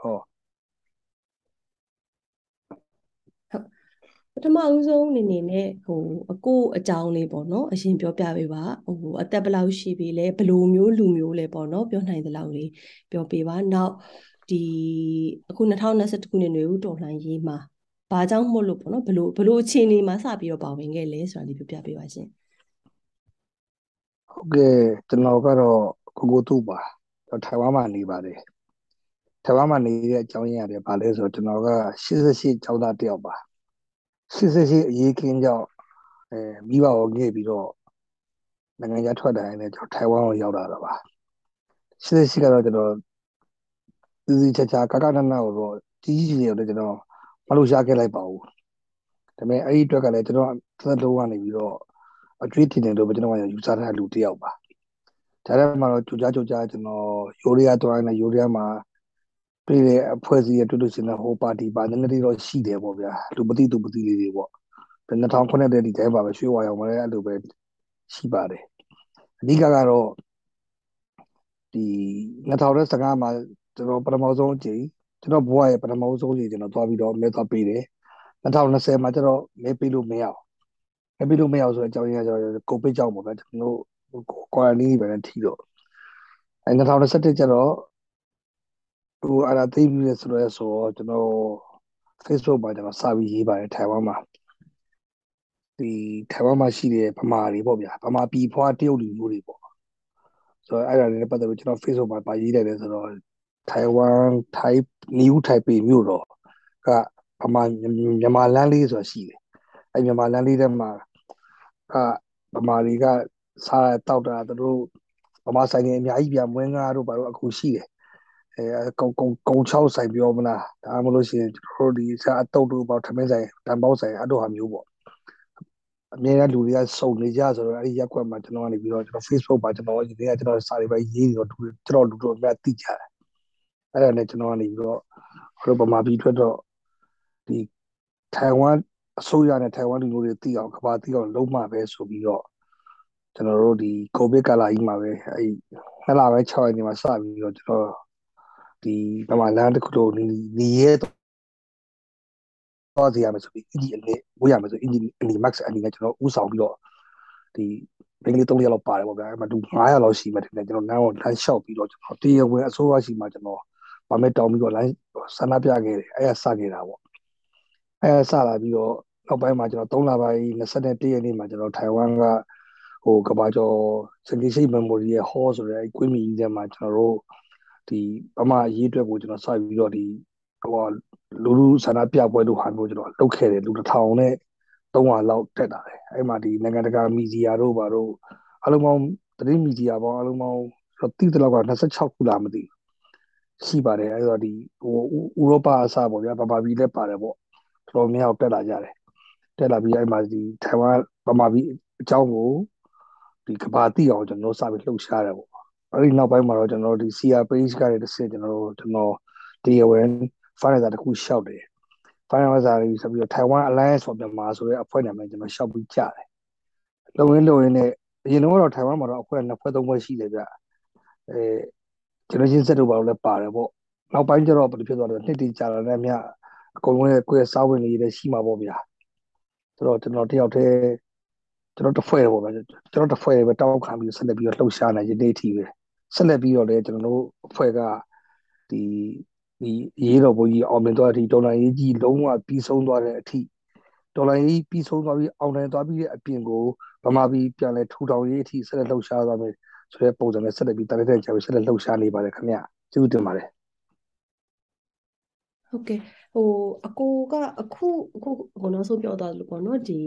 ဟောပထမအဦးဆုံးအနေနဲ့ဟိုအကိုအကြောင်းလေးပေါ့နော်အရင်ပြောပြပေးပါဟိုအသက်ဘယ်လောက်ရှိပြီလဲဘယ်လိုမျိုးလူမျိုးလဲပေါ့နော်ပြောနိုင်သလောက်လေးပြောပေးပါနောက်ဒီအခု2021ခုနှစ်နွေဦးတော်လှန်ရေးမှာဘာကြောင့်မို့လို့ပေါ့နော်ဘလို့ဘလို့အခြေအနေမှာစပြီးတော့ပါဝင်ခဲ့လဲဆိုတာလေးပြောပြပေးပါရှင်ဟုတ်ကဲ့ကျွန်တော်ကတော့ကိုကိုတူပါထိုင်ဝမ်မှာနေပါတယ် ထိုင်ဝမ်မှာနေတဲ့အကြောင်းရင်းရတယ်ဗာလဲဆိုတော့ကျွန်တော်က88ကျောင်းသားတယောက်ပါ88အရေးခင်းကြောင့်အဲမိဘကိုငှဲ့ပြီးတော့နိုင်ငံခြားထွက်တိုင်းနဲ့ကျွန်တော်ထိုင်ဝမ်ကိုရောက်လာတာပါ88ကတော့ကျွန်တော်ဒီစီချာချာကကနနာကိုတော့ကြီးကြီးကြီးတော့ကျွန်တော်မလို့ရှားခဲ့လိုက်ပါဘူးဒါပေမဲ့အဲ့ဒီအတွက်ကလည်းကျွန်တော်သက်လုံးကနေပြီးတော့အကျွေးတင်တယ်လို့ကျွန်တော်ကယူဆထားတဲ့လူတစ်ယောက်ပါဒါထဲမှာတော့ကြိုကြားကြိုကြားကျွန်တော်ယူရီးယားတွိုင်းနဲ့ယူရီးယားမှာ ပြည်တဲ့အဖွဲ့အစည်းရဲ့တူတူစင်တဲ့ဟိုပါတီပါနည်းနည်းလေးတော့ရှိတယ်ပေါ့ဗျာလူမသိသူမသိလေးတွေပေါ့2009တဲ့ဒီတိုင်းပါပဲရွှေဝါရောင်မှာလည်းအဲ့လိုပဲရှိပါတယ်အဓိကကတော့ဒီ2015မှာကျွန်တော်ပထမဆုံးအကြိမ်ကျွန်တော်ဘဝရဲ့ပထမဆုံးအကြိမ်ကျွန်တော်သွားပြီးတော့မဲသွားပေးတယ်2020မှာကျတော့မဲပေးလို့မရအောင်မဲပေးလို့မရအောင်ဆိုတဲ့အကြောင်းရင်းကကျတော့ကိုဗစ်ကြောင့်ပေါ့ဗျာကျွန်တော်ကွာရန်တင်းပဲထီတော့အဲ2021ကျတော့ ဟိုအဲ့ဒါသိပြီးရဆိုတော့ဆိုတော့ကျွန်တော် Facebook မှာကျွန်တော်စာပြီးရေးပါတယ်ထိုင်ဝမ်မှာဒီထိုင်ဝမ်မှာရှိတဲ့ဗမာတွေပေါ့ဗျာဗမာပြည်ဖွားတရုတ်လူမျိုးတွေပေါ့ဆိုတော့အဲ့ဒါတွေနဲ့ပတ်သက်ပြီးကျွန်တော် Facebook မှာပါရေးလိုက်တယ်ဆိုတော့ထိုင်ဝမ်ထိုင်နယူးထိုင်ပေမြို့တော့ကဗမာမြန်မာလမ်းလေးဆိုတာရှိတယ်အဲ့မြန်မာလမ်းလေးထဲမှာကဗမာတွေကစားတောက်တာသူတို့ဗမာဆိုင်တွေအများကြီးပြမွေးငါတို့ဘာလို့အခုရှိတယ် အဲကုံကုံကုံချောက်ဆိုင်ပြောမလားဒါမှမဟုတ်ရှင်ကျွန်တော်တို့ဒီစားအတုပ်တို့ပေါ့ထမင်းဆိုင်တန်ပေါက်ဆိုင်အဲ့တို့ဟာမျိုးပေါ့အမြဲတမ်းလူတွေကစုံနေကြဆိုတော့အဲ့ဒီရက်ကွက်မှာကျွန်တော်ကနေပြီးတော့ကျွန်တော် Facebook မှာကျွန်တော်ဒီနေ့ကကျွန်တော်စာတွေပဲရေးပြီးတော့ကျွန်တော်လူတို့အများသိကြတယ်အဲ့ဒါနဲ့ကျွန်တော်ကနေပြီးတော့ဟိုဗမာပြည်ထွက်တော့ဒီထိုင်ဝမ်အစိုးရနဲ့ထိုင်ဝမ်လူမျိုးတွေသိအောင်ကဘာသိအောင်လုံးမပဲဆိုပြီးတော့ကျွန်တော်တို့ဒီကိုဗစ်ကာလကြီးမှာပဲအဲ့နှစ်လပဲ6ရက်နေမှာစပြီးတော့ကျွန်တော် ဒီဗမာလမ်းတစ်ခုလုံးနေရဲတော့စီရမယ်ဆိုပြီးအင်ဂျီအနေဝေးရမယ်ဆိုအင်ဂျီအနေ max အနေနဲ့ကျွန်တော်ဥဆောင်ပြီးတော့ဒီဘင်္ဂလီ3ရက်လောက်ပါတယ်ပေါ့ဗျာအဲ့မှာသူ900လောက်ရှိမှတယ်ကျွန်တော်လမ်းကိုလမ်းလျှောက်ပြီးတော့ကျွန်တော်တရားဝင်အစိုးရရှိမှကျွန်တော်ဗာမဲတောင်းပြီးတော့လိုင်းဆန္ဒပြခဲ့တယ်အဲ့ဒါစခဲ့တာပေါ့အဲ့ဒါစလာပြီးတော့နောက်ပိုင်းမှာကျွန်တော်3လပိုင်း21ရက်နေ့မှာကျွန်တော်ထိုင်ဝမ်ကဟိုကဘာကျော်စင်ကိရှိ memory ရဲ့ hall ဆိုတဲ့ကွင်းမီကြီးထဲမှာကျွန်တော်တို့ ဒီဗမာအရေးအတွက်ကိုကျွန်တော်စပြီးတော့ဒီဟိုလူလူဆန္ဒပြပွဲတို့ဟာမျိုးကျွန်တော်လုပ်ခဲ့တယ်လူတစ်ထောင်နဲ့300လောက်တက်တာတယ်အဲ့မှာဒီနိုင်ငံတကာမီဒီယာတို့ဘာတို့အလုံးပေါင်းသတင်းမီဒီယာပေါင်းအလုံးပေါင်းတိတိလောက်က26ခုလားမသိရှိပါတယ်အဲ့တော့ဒီဟိုဥရောပအစပေါ့ဗျာဗမာပြည်လည်းပါတယ်ပေါ့တော်တော်များများတက်လာကြတယ်တက်လာပြီးအဲ့မှာဒီထိုင်ဝမ်ဗမာပြည်အကြောင်းကိုဒီကဘာတိအောင်ကျွန်တော်စပြီးလှုပ်ရှားတယ်ပေါ့ အဲ့ဒီနောက်ပိုင်းမှာတော့ကျွန်တော်တို့ဒီ CR page ကလည်းတစ်ဆင့်ကျွန်တော်တို့ကျွန်တော်တရားဝင် fundraiser တခုရှောက်တယ် fundraiser လေးဆိုပြီးတော့ Taiwan Alliance for Myanmar ဆိုတဲ့အဖွဲ့နာမည်ကျွန်တော်ရှောက်ပြီးကြတယ်လုံရင်းလုံရင်းနဲ့အရင်တော့ထိုင်ဝမ်မှာတော့အဖွဲ့နှစ်ဖွဲ့သုံးဖွဲ့ရှိတယ်ဗျအဲကျွန်တော်ချင်းစက်တို့ဘာလို့လဲပါတယ်ပေါ့နောက်ပိုင်းကျတော့ဘယ်လိုဖြစ်သွားလဲနှစ်တည်ကြာလာတဲ့မြအကုန်လုံးရဲ့ကိုယ့်ရဲ့စားဝင်နေရတဲ့ရှိမှာပေါ့ဗျာဆိုတော့ကျွန်တော်တယောက်တည်းကျွန်တော်တစ်ဖွဲ့ပေါ့ဗျာကျွန်တော်တစ်ဖွဲ့ပဲတောက်ခံပြီးဆက်လက်ပြီးတော့လှုပ်ရှားနေရနေတီပဲ ဆက်လက်ပြီးတော့လည်းကျွန်တော်တို့အဖွဲ့ကဒီဒီရေးတော်ဘုန်းကြီးအောင်မြင်သွားတဲ့အထိဒေါ်လာရေးကြီးလုံးဝပြီးဆုံးသွားတဲ့အထိဒေါ်လာရေးပြီးဆုံးသွားပြီးအောင်နိုင်သွားပြီးတဲ့အပြင်ကိုဗမာပြည်ပြန်လဲထူထောင်ရေးအထိဆက်လက်လှုပ်ရှားသွားမယ်ဆိုတဲ့ပုံစံနဲ့ဆက်လက်ပြီးတရက်တဲ့ကြာပြီးဆက်လက်လှုပ်ရှားနေပါတယ်ခင်ဗျကျေးဇူးတင်ပါတယ်ဟုတ်ကဲ့ဟိုအကိုကအခုအခုဟိုနောက်ဆုံးပြောသွားလို့ပေါ့နော်ဒီ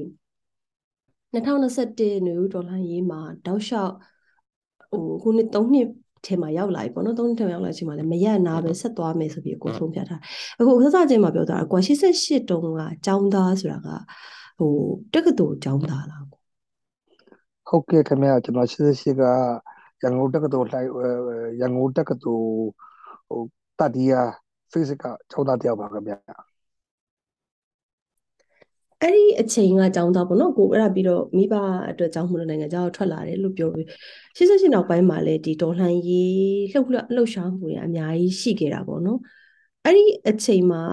2021နွေဦးဒေါ်လာရေးမှာတောက်လျှောက် ဟိုခုနှစ်3နှစ်ထဲမှာရောက်လာပြီပေါ့နော်3နှစ်ထဲမှာရောက်လာချိန်မှာလည်းမရနာပဲဆက်သွားမယ်ဆိုပြီးအကိုဆုံးဖြတ်ထားအခုစစချင်းမှာပြောတာကွာ88တုန်းကចောင်းသားဆိုတာကဟိုတက္ကသိုလ်ចောင်းသားလားဟုတ်ကဲ့ခင်ဗျာကျွန်တော်88ကရန်ကုန်တက္ကသိုလ်လိုက်ရန်ကုန်တက္ကသိုလ်ဟိုတတိယ physics ကចောင်းသားတယောက်ပါခင်ဗျာ အဲ့ဒီအချိန်ကចောင်းသားပေါ့နော်ကိုအဲ့ဒါပြီးတော့မိဘအတွက်ចောင်းမှုလို့နိုင်ငံကျောင်းထွက်လာတယ်လို့ပြောပြီး88နောက်ပိုင်းမှာလည်းဒီဒေါ်လှန်ရေးလှုပ်လှုပ်ရှားမှုတွေအများကြီးရှိခဲ့တာပေါ့နော်အဲ့ဒီအချိန်မှာ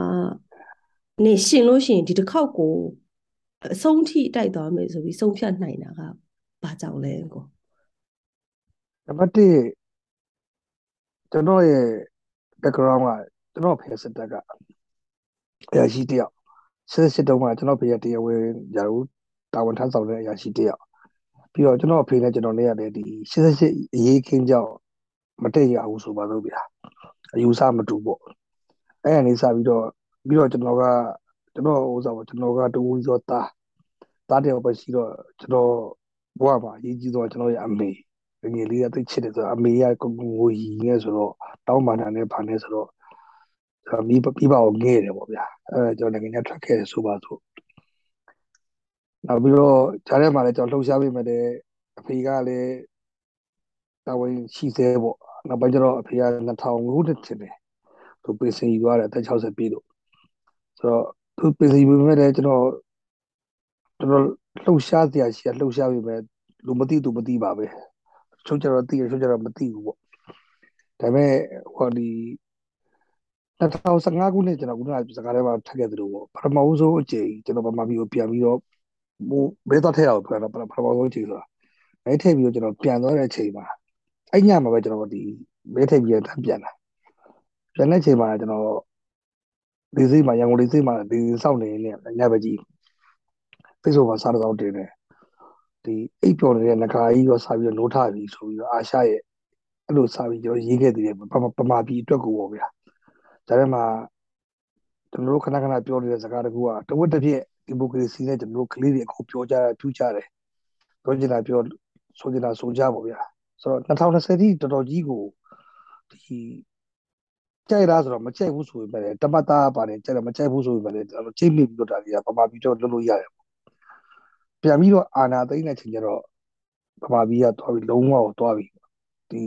နေရှင်လို့ရှိရင်ဒီတစ်ခေါက်ကိုအဆုံးထိတိုက်သွားမယ်ဆိုပြီးဆုံးဖြတ်နိုင်တာကဘာကြောင့်လဲကိုနံပါတ်1ကျွန်တော်ရဲ့ background ကကျွန်တော်ဖေစစ်တပ်ကအရာရှိတယောက် စစ်စစ်တုံးကကျွန်တော်ဖေရတရားဝင်ရာထူးတာဝန်ထမ်းဆောင်တဲ့အရာရှိတယောက်ပြီးတော့ကျွန်တော်အဖေနဲ့ကျွန်တော်နဲ့ရတယ်ဒီ88အရေးခင်းကြောင့်မတည့်ရဘူးဆိုပါတော့ဗျာအယူဆမတူပေါ့အဲ့ရနေစပြီးတော့ပြီးတော့ကျွန်တော်ကကျွန်တော်ဥစားပေါ့ကျွန်တော်ကတူဦးသောသားသားတယောက်ပဲရှိတော့ကျွန်တော်ဘဝမှာအရေးကြီးဆုံးကျွန်တော်ရဲ့အမေငယ်လေးကသိချစ်တယ်ဆိုတော့အမေကကိုငိုရီနေဆိုတော့တောင်းပန်တာနဲ့ဗာနေဆိုတော့ မိပြပါအောင်ငဲ့တယ်ပေါ့ဗျာအဲကျွန်တော်ငယ်ငယ်ထွက်ခဲ့တယ်ဆိုပါဆိုနောက်ပြီးတော့ဂျားထဲမှာလည်းကျွန်တော်လှုပ်ရှားပေးမယ်တဲ့အဖေကလည်းတာဝန်ရှိသေးပေါ့နောက်ပိုင်းကျတော့အဖေက2000ခုနှစ်ထင်တယ်သူပြင်ဆင်ယူသွားတယ်အသက်60ပြည့်လို့ဆိုတော့သူပြင်ဆင်ယူပေမဲ့လည်းကျွန်တော်ကျွန်တော်လှုပ်ရှားစရာရှိရလှုပ်ရှားပေမဲ့လူမသိသူမသိပါပဲချုပ်ကြတော့သိရချုပ်ကြတော့မသိဘူးပေါ့ဒါပေမဲ့ဟိုဒီ 2015ခုနှစ်ကျွန်တော်ခုနကစကားထဲမှာထပ်ခဲ့သလိုပေါ့ပထမဆုံးအကြိမ်ကျွန်တော်ဗမာပြည်ကိုပြန်ပြီးတော့ဟိုဘဲတော့ထည့်အောင်ပြန်တော့ပထမဆုံးအချိန်ဆိုတာအဲထည့်ပြီးတော့ကျွန်တော်ပြန်သွားတဲ့အချိန်မှာအဲ့ညမှာပဲကျွန်တော်ဒီဘဲထည့်ပြီးတော့ပြန်တာပြန်တဲ့အချိန်မှာကျွန်တော်ဒီစိတ်မှာရန်ကုန်ဒီစိတ်မှာဒီစောင့်နေနေညဘက်ကြီး Facebook မှာစားတော့တင်နေဒီအိပ်ပျော်နေတဲ့ငကားကြီးရောစားပြီးတော့နိုးထပြီးဆိုပြီးတော့အာရှရဲ့အဲ့လိုစားပြီးကျွန်တော်ရေးခဲ့သေးတယ်ပမာပြည်အတွက်ကိုပေါ့ဗျာ ဒါပေမဲ့ကျွန်တော်တို့ခဏခဏပြောနေတဲ့စကားတကူကတဝက်တစ်ပြည့်ဒီမိုကရေစီနဲ့ကျွန်တော်တို့ကလေးတွေအခုပြောကြတာပြူကြတယ်ပြောချင်တာပြောဆိုချင်တာဆိုကြပါဗျာဆိုတော့2020တိတော်တော်ကြီးကိုဒီကြိုက်လားဆိုတော့မကြိုက်ဘူးဆိုပေမဲ့တပတ်သားပါတယ်ကြိုက်တယ်မကြိုက်ဘူးဆိုပေမဲ့ကျွန်တော်ချိန်မိပြီးတော့ဒါကြီးကပမာပြီးတော့လုပ်လို့ရတယ်ပြန်ပြီးတော့အာနာသိမ့်တဲ့ချိန်ကျတော့ပမာပြီးကသွားပြီးလုံးဝကိုသွားပြီးဒီ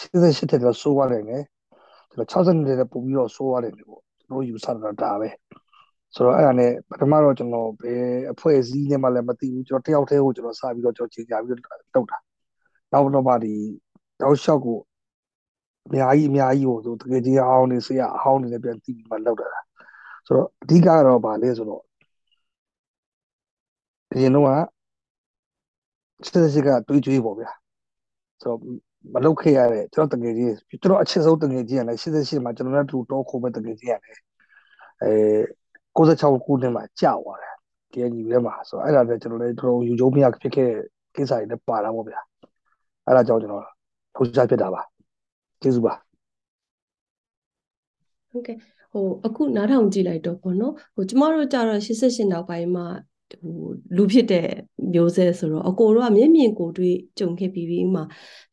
88တက်တော့ဆိုးသွားတယ်နဲ့ ကျွန်တော်60တက်ပို့ပြီးတော့ဆိုးသွားတယ်ပေါ့ကျွန်တော်ယူဆတာဒါပဲဆိုတော့အဲ့ဒါနဲ့ပထမတော့ကျွန်တော်ဘယ်အဖွဲ့အစည်းနဲ့မှလည်းမသိဘူးကျွန်တော်တယောက်တည်းကိုကျွန်တော်စပြီးတော့ကျွန်တော်ချိန်ကြပြီးတော့တုတ်တာနောက်တော့မှဒီတောက်လျှောက်ကိုအများကြီးအများကြီးကိုဆိုတကယ်ကြီးအဟောင်းနေဆရာအဟောင်းနေလည်းပြန်သိပြီးမှလောက်တာဆိုတော့အဓိကကတော့ဗာလဲဆိုတော့အရင်တော့ကစစ်စစ်ကတွေးကြွေးပေါ့ဗျာဆိုတော့ မလုတ်ခဲ့ရတဲ့ကျွန်တော်တကယ်ကြီးကျွန်တော်အချစ်ဆုံးတကယ်ကြီးရတယ်88မှာကျွန်တော်နဲ့တူတော့ခိုးမဲ့တကယ်ကြီးရတယ်အဲ96ခုနှစ်မှာကြာသွားတယ် KNU ထဲမှာဆိုတော့အဲ့ဒါလည်းကျွန်တော်လည်းတော်တော်ယူကျုံမရဖြစ်ခဲ့ကိစ္စတွေလည်းပါတာပေါ့ဗျာအဲ့ဒါကြောင့်ကျွန်တော်လှုပ်ရှားဖြစ်တာပါကျေးဇူးပါဟုတ်ကဲ့ဟိုအခုနားထောင်ကြည့်လိုက်တော့ပေါ့နော်ဟိုကျမတို့ကြတော့88နောက်ပိုင်းမှာ ဟိုလူဖြစ်တဲ့မျိုးဆက်ဆိုတော့အကိုတို့ကမျက်မြင်ကိုတွေ့ကြုံခဲ့ပြီးပြီးမှ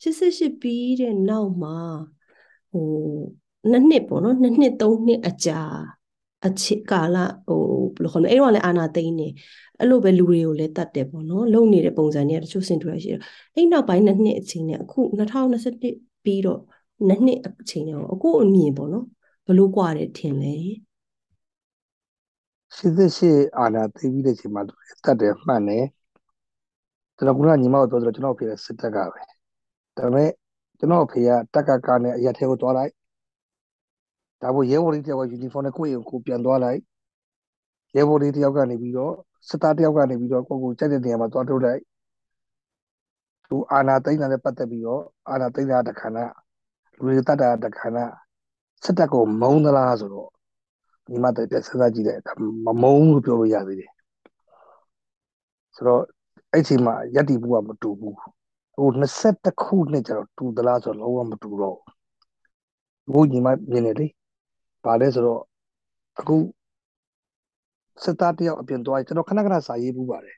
88ပြီးတဲ့နောက်မှာဟိုနှစ်နှစ်ပေါ့နော်နှစ်နှစ်သုံးနှစ်အကြာအချစ်ကာလဟိုဘယ်လိုခေါ်လဲအဲ့တော့လည်းအာနာသိန်းနေအဲ့လိုပဲလူတွေကိုလည်းတတ်တယ်ပေါ့နော်လုံနေတဲ့ပုံစံတွေကတချို့စင်တူရရှိတယ်အဲ့နောက်ပိုင်းနှစ်နှစ်အချိန်နဲ့အခု2021ပြီးတော့နှစ်နှစ်အချိန်နဲ့အခုအမြင်ပေါ့နော်ဘလို့ကွာတယ်ထင်လဲ ရှိသရှိအာနာသိပြီးတဲ့ချိန်မှာတတ်တယ်မှန်တယ်ကျွန်တော်ကညီမတို့ပြောဆိုတော့ကျွန်တော်ဖေးစစ်တက်ကပဲဒါပေမဲ့ကျွန်တော်ဖေးကတက်ကကားနဲ့အရက်ထဲကိုသွားလိုက်ဒါပေါ်ရဲဘော်လေးတယောက်ကယူနီဖောင်းနဲ့ကိုယ့်ရင်ကိုပြန်သွားလိုက်ရဲဘော်လေးတယောက်ကနေပြီးတော့စစ်သားတယောက်ကနေပြီးတော့ကိုကိုကြိုက်တဲ့နေရာမှာသွားထုတ်လိုက်သူအာနာသိန်းတာနဲ့ပတ်သက်ပြီးတော့အာနာသိန်းတာတခါနာလူတွေတတ်တာတခါနာစစ်တပ်ကိုမုန်းသလားဆိုတော့ ညီမတက်ပြန်စဉ်းစားကြည့်တယ်မမုန်းလို့ပြောလို့ရသေးတယ်ဆိုတော့အဲ့ချိန်မှာယက်တီဘူးကမတူဘူးဟို22ခုနှစ်ကျတော့တူသလားဆိုတော့လုံးဝမတူတော့ဘူးညီမမြင်တယ်လေဘာလဲဆိုတော့အခုစစ်သားတယောက်အပြင်သွားကျွန်တော်ခဏခဏစာရေးဘူးပါတယ်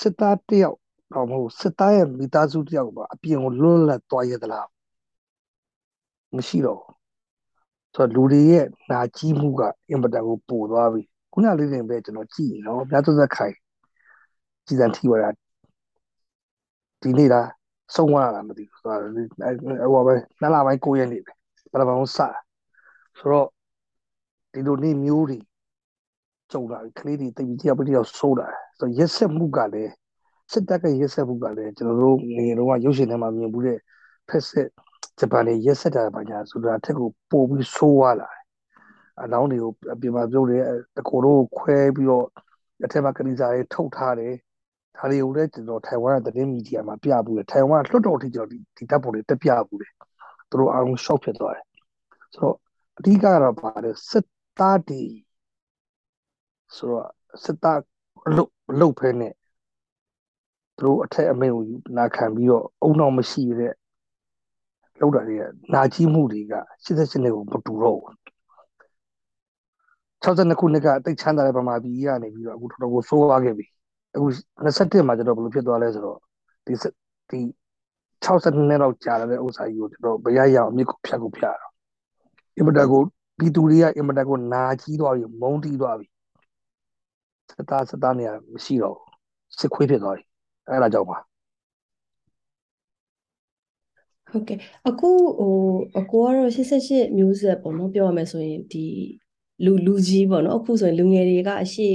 စစ်သားတယောက်တော့မဟုတ်စစ်သားရဲ့မိသားစုတယောက်ပါအပြင်ကိုလွတ်လပ်သွားရသလားမရှိတော့ ဆိုတော့လူတွေရဲ့နာကြီးမှုကအင်ပတန်ကိုပို့သွားပြီခုနလေးတင်ပဲကျွန်တော်ကြည့်နော်မြတ်သက်သက်ခိုင်ကြည်စံထီဝါဒီနေ့လားဆုံးသွားတာမသိဘူးဆိုတော့ဟိုပဲနှစ်လပိုင်း9ရက်နေ့ပဲပထမဆုံးစတာဆိုတော့ဒီလိုနေ့မျိုးတွေကြုံလာကလေးတွေတိတ်ပြီးတယောက်ပြီးတယောက်ဆိုးလာဆိုတော့ရက်ဆက်မှုကလည်းစစ်တပ်ကရက်ဆက်မှုကလည်းကျွန်တော်တို့ငွေတော့ရုပ်ရှင်ထဲမှာမြင်ဘူးတဲ့ဖက်ဆက် ဂျပန်တွေရက်ဆက်တာပါညာဆိုတာထက်ကိုပို့ပြီးဆိုးသွားလာအလောင်းတွေကိုအပြင်မှာပြုတ်တယ်တကိုယ်တော့ခွဲပြီးတော့အထက်မှာကတိစာတွေထုတ်ထားတယ်ဒါတွေကိုလည်းကျွန်တော်ထိုင်ဝမ်ကသတင်းမီဒီယာမှာပြပူတယ်ထိုင်ဝမ်လွှတ်တော်ထိကျွန်တော်ဒီဒီတပ်ပေါ်တွေတက်ပြပူတယ်သူတို့အားလုံး shock ဖြစ်သွားတယ်ဆိုတော့အဓိကကတော့ဗာလဲစစ်သားတွေဆိုတော့စစ်သားအလုတ်အလုတ်ဖဲနဲ့သူတို့အထက်အမိန့်ကိုနာခံပြီးတော့အုံနောက်မရှိတဲ့ လောက်တာတွေကနာကြီးမှုတွေက88နှစ်ကိုမတူတော့ဘူး62ခုနှစ်ကအသိချမ်းသာတဲ့ဗမာပြည်ကြီးကနေပြီးတော့အခုတော်တော်ကိုဆိုးသွားခဲ့ပြီအခု21မှာကျတော့ဘယ်လိုဖြစ်သွားလဲဆိုတော့ဒီဒီ62နှစ်လောက်ကြာတဲ့ဥစ္စာကြီးကိုကျွန်တော်ဘယ်ရရအောင်အမြစ်ကိုဖြတ်ကိုဖြတ်တော့အင်မတန်ကိုပြည်သူတွေကအင်မတန်ကိုနာကြီးသွားပြီမုန်းတီးသွားပြီစတာစတာနေရမရှိတော့စစ်ခွေးဖြစ်သွားပြီအဲ့ဒါကြောင့်ပါ ဟုတ်ကဲ့အခုဟိုအကိုကတော့88မျိုးဆက်ပေါ့နော်ပြောရမယ်ဆိုရင်ဒီလူလူကြီးပေါ့နော်အခုဆိုရင်လူငယ်တွေကအရှိ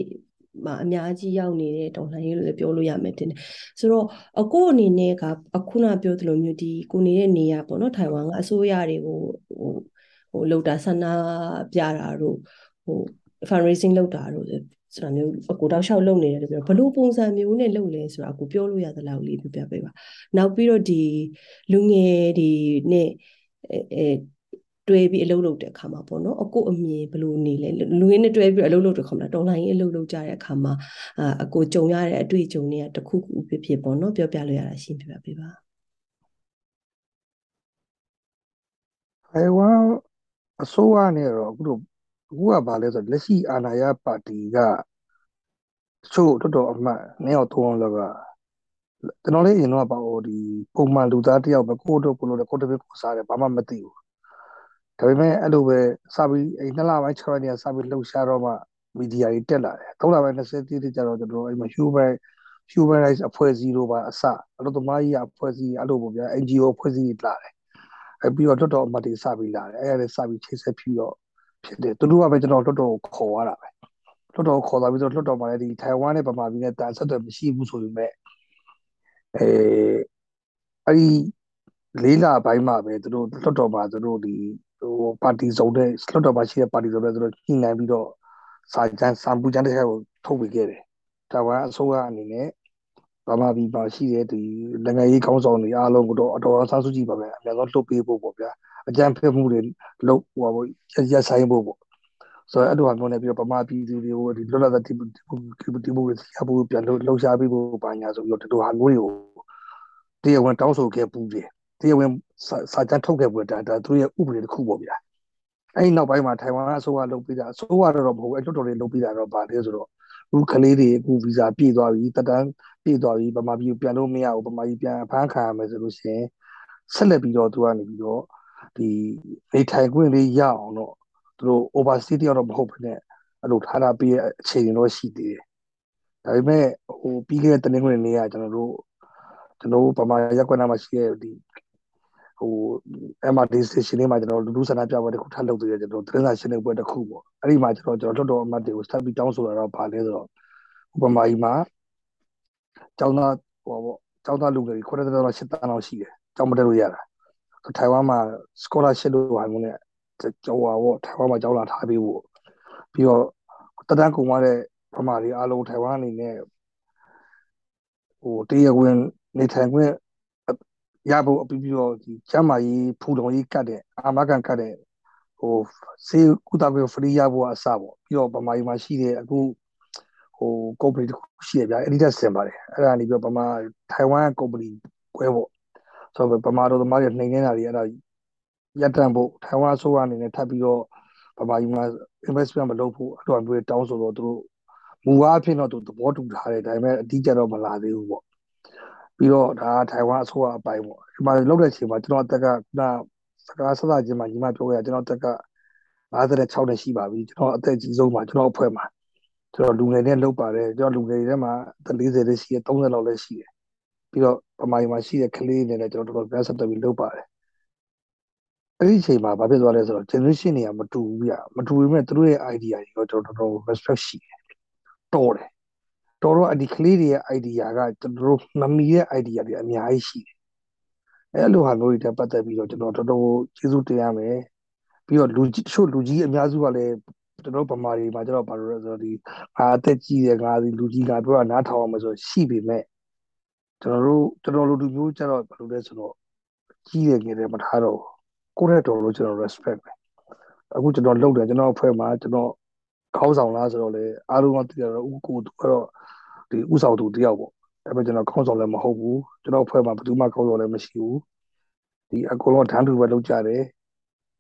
မှာအများကြီးရောက်နေတဲ့တော်လှန်ရေးလို့လည်းပြောလို့ရမယ်တင်တယ်ဆိုတော့အခုအနေနဲ့ကအခုနပြောသလိုမျိုးဒီကိုနေတဲ့နေရပေါ့နော်ထိုင်ဝမ်ကအစိုးရတွေကိုဟိုဟိုလောက်တာဆန္ဒပြတာတို့ဟို fundraising လုပ်တာတို့ ဆိုတာမျိုးအကိုတောက်လျှောက်လုပ်နေတယ်လို့ပြောဘလို့ပုံစံမျိုးနဲ့လုပ်လဲဆိုတာကိုပြောလို့ရသလားလေးပြပြပေးပါနောက်ပြီးတော့ဒီလူငယ်တွေနဲ့အဲတွဲပြီးအလုပ်လုပ်တဲ့အခါမှာပေါ့နော်အကိုအမြင်ဘယ်လိုနေလဲလူရင်းနဲ့တွဲပြီးအလုပ်လုပ်တဲ့ခါမှာတော်လိုင်းရေးအလုပ်လုပ်ကြတဲ့အခါမှာအကိုကြုံရတဲ့အတွေ့အကြုံတွေကတစ်ခုခုဖြစ်ဖြစ်ပေါ့နော်ပြောပြလို့ရတာရှင်းပြပေးပါအဲဝါအစိုးရနဲ့တော့အခုတော့ အခုကဘာလဲဆိုလက်ရှိအာဏာရပါတီကချို့တော်တော်အမှတ်နှစ်ယောက်သုံးယောက်လောက်ကကျွန်တော်လည်းအရင်တော့ပေါ့ဒီပုံမှန်လူသားတယောက်ပဲကိုယ့်တို့ကိုယ်လို့ကိုယ်တပည့်ကိုစားတယ်ဘာမှမသိဘူးဒါပေမဲ့အဲ့လိုပဲစပြီးအဲ့နှစ်လပိုင်း6ရက်နေ့ကစပြီးလှုပ်ရှားတော့မှမီဒီယာတွေတက်လာတယ်၃လပိုင်း20တိတိကျတော့ကျွန်တော်အဲ့မှာ human human rights အဖွဲ့အစည်းတို့ပါအစအလို့သမားကြီးအဖွဲ့အစည်းအဲ့လိုပေါ့ဗျာ NGO အဖွဲ့အစည်းတွေလာတယ်အဲ့ပြီးတော့တော်တော်အမှတ်တွေစပြီးလာတယ်အဲ့ဒါလည်းစပြီးချိတ်ဆက်ပြီးတော့ ဖြစ်တယ်သူတို့ကပဲကျွန်တော်တော်တော်ခေါ်ရတာပဲတော်တော်ခေါ်လာပြီးတော့တော်တော်မှလည်းဒီထိုင်ဝမ်နဲ့ဗမာပြည်နဲ့တန်ဆက်တယ်မရှိဘူးဆိုပေမဲ့အဲအဲ့ဒီလေးလပိုင်းမှာပဲသူတို့တော်တော်မှသူတို့ဒီဟိုပါတီစုံတဲ့လွှတ်တော်မှာရှိတဲ့ပါတီစုံတဲ့သူတို့ညှိနှိုင်းပြီးတော့စာချမ်းစာပူချမ်းတစ်ခါကိုထုတ်ပေးခဲ့တယ်။ဒါကအစိုးရအနေနဲ့ဗမာပြည်မှာရှိတဲ့ဒီနိုင်ငံရေးကောင်းဆောင်တွေအားလုံးကိုတော့အတော်အဆန်းစုကြည့်ပါပဲအများဆုံးလှုပ်ပေးဖို့ပေါ့ဗျာ။ အကြံဖက်မှုတွေလုပ်ဟိုရက်ဆိုင်ဖို့ပေါ့။ဆိုတော့အဲ့လိုဟာမျိုးနဲ့ပြီးတော့ဗမာပြည်သူတွေကိုဒီလွတ်လပ်တဲ့ဒီမိုဒီမိုကရေစီအဖို့ပြန်လို့လှုပ်ရှားပေးဖို့ပါညာဆိုပြီးတော့ဒီလိုဟာမျိုးတွေကိုတရားဝင်တောင်းဆိုခဲ့ပူးတယ်။တရားဝင်စာကြမ်းထုတ်ခဲ့ပြီးတော့ဒါသူတို့ရဲ့ဥပဒေတစ်ခုပေါ့ဗျာအဲ့ဒီနောက်ပိုင်းမှာထိုင်ဝမ်အစိုးရလုပ်ပြီးတာအစိုးရတော့မဟုတ်ဘူးအဲ့လွှတ်တော်တွေလုပ်ပြီးတာတော့ဗာလဲဆိုတော့အခုကလေးတွေအခုဗီဇာပြည့်သွားပြီတက်တန်းပြည့်သွားပြီဗမာပြည်ပြန်လို့မရဘူးဗမာပြည်ပြန်ဖမ်းခံရမယ်ဆိုလို့ရှိရင်ဆက်လက်ပြီးတော့သူကနေပြီးတော့ ဒီနေထိုင်ခွင့်လေးရအောင်တော့သူတို့ overstay တယောက်တော့မဟုတ်ဘဲနဲ့အဲ့လိုထားတာပြည့်အခြေအနေတော့ရှိသေးတယ်ဒါပေမဲ့ဟိုပြီးခဲ့တဲ့တနင်္ဂနွေနေ့ကကျွန်တော်တို့ကျွန်တော်တို့ဗမာရက်ကွက်နာမှာရှိတဲ့ဒီဟို MRT station လေးမှာကျွန်တော်လူလူဆန္ဒပြပွဲတစ်ခုထပ်လုပ်သေးတယ်ကျွန်တော်သတင်းစာရှင်းလင်းပွဲတစ်ခုပေါ့အဲ့ဒီမှာကျွန်တော်ကျွန်တော်တော်တော်အမှတ်တွေကိုစတက်ပြီးတောင်းဆိုတာတော့ဗာလဲဆိုတော့ဥပမာကြီးမှာကျောင်းသားဟိုပေါ့ကျောင်းသားလူငယ်တွေ9တန်းတော့10တန်းလောက်ရှိတယ်ကျောင်းမတက်လို့ရတာ ထိုင်ဝမ်မှာ scholarship လို့ဟာမျိုးနဲ့ကျော်ဟောပေါ့ထိုင်ဝမ်မှာကျောင်းလာထားပေးဖို့ပြီးတော့တတန်းကုန်သွားတဲ့ဗမာတွေအားလုံးထိုင်ဝမ်အနေနဲ့ဟိုတရဝင်နေထိုင်ခွင့်ရဖို့အပြီးပြီးတော့ဒီကျမ်းမာရေးဖူတော်ကြီးကတ်တဲ့အာမခံကတ်တဲ့ဟိုစေကုသခွင့် free ရဖို့အစပေါ့ပြီးတော့ဗမာပြည်မှာရှိတဲ့အခုဟို company တခုရှိရဗျာအဲ့ဒီတက်ဆင်ပါတယ်အဲ့ဒါနေပြီးတော့ဗမာထိုင်ဝမ် company ကွဲပေါ့ ဆိုတော့ဗမာတို့သမားတွေနှိမ်နေတာတွေအဲ့ဒါရပ်တန့်ဖို့ထိုင်ဝမ်အစိုးရအနေနဲ့ထပ်ပြီးတော့ဗမာပြည်မှာ investment မလုပ်ဖို့အဲ့လိုမျိုးတောင်းဆိုတော့သူတို့မူအားဖြင့်တော့သူသဘောတူထားတယ်ဒါပေမဲ့အတိအကျတော့မလာသေးဘူးပေါ့ပြီးတော့ဒါထိုင်ဝမ်အစိုးရအပိုင်းပေါ့ဒီမှာလောက်တဲ့အချိန်မှာကျွန်တော်အသက်ကခုနစကားဆက်စာချင်းမှာညီမပြောရကျွန်တော်အသက်က56နှစ်ရှိပါပြီကျွန်တော်အသက်ကြီးဆုံးမှာကျွန်တော်အဖွဲ့မှာကျွန်တော်လူငယ်နဲ့လုပ်ပါတယ်ကျွန်တော်လူငယ်တွေထဲမှာအသက်40လည်းရှိတယ်30လောက်လည်းရှိတယ် ပြီးတော့ပမာရီမှာရှိတဲ့ကလေးတွေနဲ့ကျွန်တော်တော်တော်ပြန်ဆက်တက်ပြီးလုပ်ပါတယ်အဲ့ဒီအချိန်မှာဘာဖြစ်သွားလဲဆိုတော့ generation တွေကမတူဘူးပြမတူပေမဲ့သူတို့ရဲ့ idea တွေတော့ကျွန်တော်တော်တော် respect ရှိတယ်တော်တယ်တော်တော့ဒီကလေးတွေရဲ့ idea ကကျွန်တော်တို့မမီရဲ့ idea တွေအများကြီးရှိတယ်အဲ့လိုဟာမျိုးတွေတက်ပတ်သက်ပြီးတော့ကျွန်တော်တော်တော်ကျေးဇူးတင်ရမယ်ပြီးတော့လူကြီးတချို့လူကြီးအများစုကလည်းကျွန်တော်ဗမာတွေမှာကျတော့ဘာလို့လဲဆိုတော့ဒီငါအသက်ကြီးတယ်ငါဒီလူကြီးငါပြောတာနားထောင်အောင်မဆိုရှိပေမဲ့ ကျွန်တော်တို့ကျွန်တော်တို့လူမျိုးကျတော့ဘာလို့လဲဆိုတော့ကြီးတယ်ငယ်တယ်မထားတော့ကိုယ့်ရဲ့တော်လို့ကျွန်တော် respect ပဲအခုကျွန်တော်လုပ်တယ်ကျွန်တော်အဖွဲ့မှာကျွန်တော်ခေါင်းဆောင်လားဆိုတော့လေအားလုံးကသိရတော့ဥကိုသူကတော့ဒီဥဆောင်သူတယောက်ပေါ့ဒါပေမဲ့ကျွန်တော်ခေါင်းဆောင်လည်းမဟုတ်ဘူးကျွန်တော်အဖွဲ့မှာဘယ်သူမှခေါင်းဆောင်လည်းမရှိဘူးဒီအကုန်လုံးဓာတ်တူပဲလုပ်ကြတယ်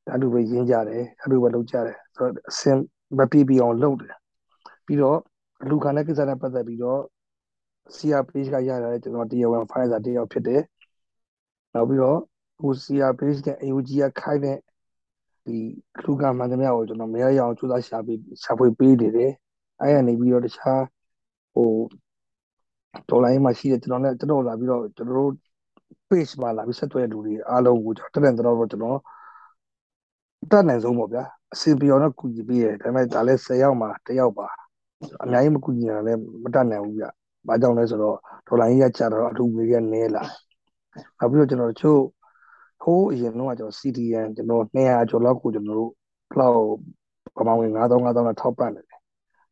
ဓာတ်တူပဲရင်းကြတယ်ဓာတ်တူပဲလုပ်ကြတယ်ဆိုတော့အစင်မပြပြအောင်လုပ်တယ်ပြီးတော့လူခံတဲ့ကိစ္စနဲ့ပတ်သက်ပြီးတော့ CR page ကရတာလေကျွန်တော်တရားဝင် file စာတယောက်ဖြစ်တယ်နောက်ပြီးတော့ဟို CR page နဲ့ AUG ကခိုင်းတဲ့ဒီလူကမှန်သမျှကိုကျွန်တော်မရရအောင်ကြိုးစားရှာပြီးရှာဖွေပေးနေတယ်အဲ့ရနေပြီးတော့တခြားဟိုဒေါ်လာရင်းမှာရှိတဲ့ကျွန်တော်နဲ့ကျွန်တော်လာပြီးတော့ကျွန်တော်တို့ page မှာလာပြီးဆက်သွယ်လူတွေအားလုံးကိုကျွန်တော်တက်တဲ့တော့ကျွန်တော်တက်နိုင်ဆုံးပေါ့ဗျာအစီပြောတော့ကူညီပေးတယ်ဒါပေမဲ့ဒါလည်း10ယောက်မှာ1ယောက်ပါအများကြီးမကူညီရလည်းမတက်နိုင်ဘူးဗျ ဘာကြောင့်လဲဆိုတော့ဒေါ်လာရင်းရကြတော့အထူးငွေရနေလာနောက်ပြီးတော့ကျွန်တော်တို့ချို့ဟိုးအရင်တော့ကျွန်တော် CDN ကျွန်တော်200ကျော်လောက်ကိုကျွန်တော်တို့ cloud ပမာဝင်9000 9000နဲ့ထောက်ပံ့နေတယ်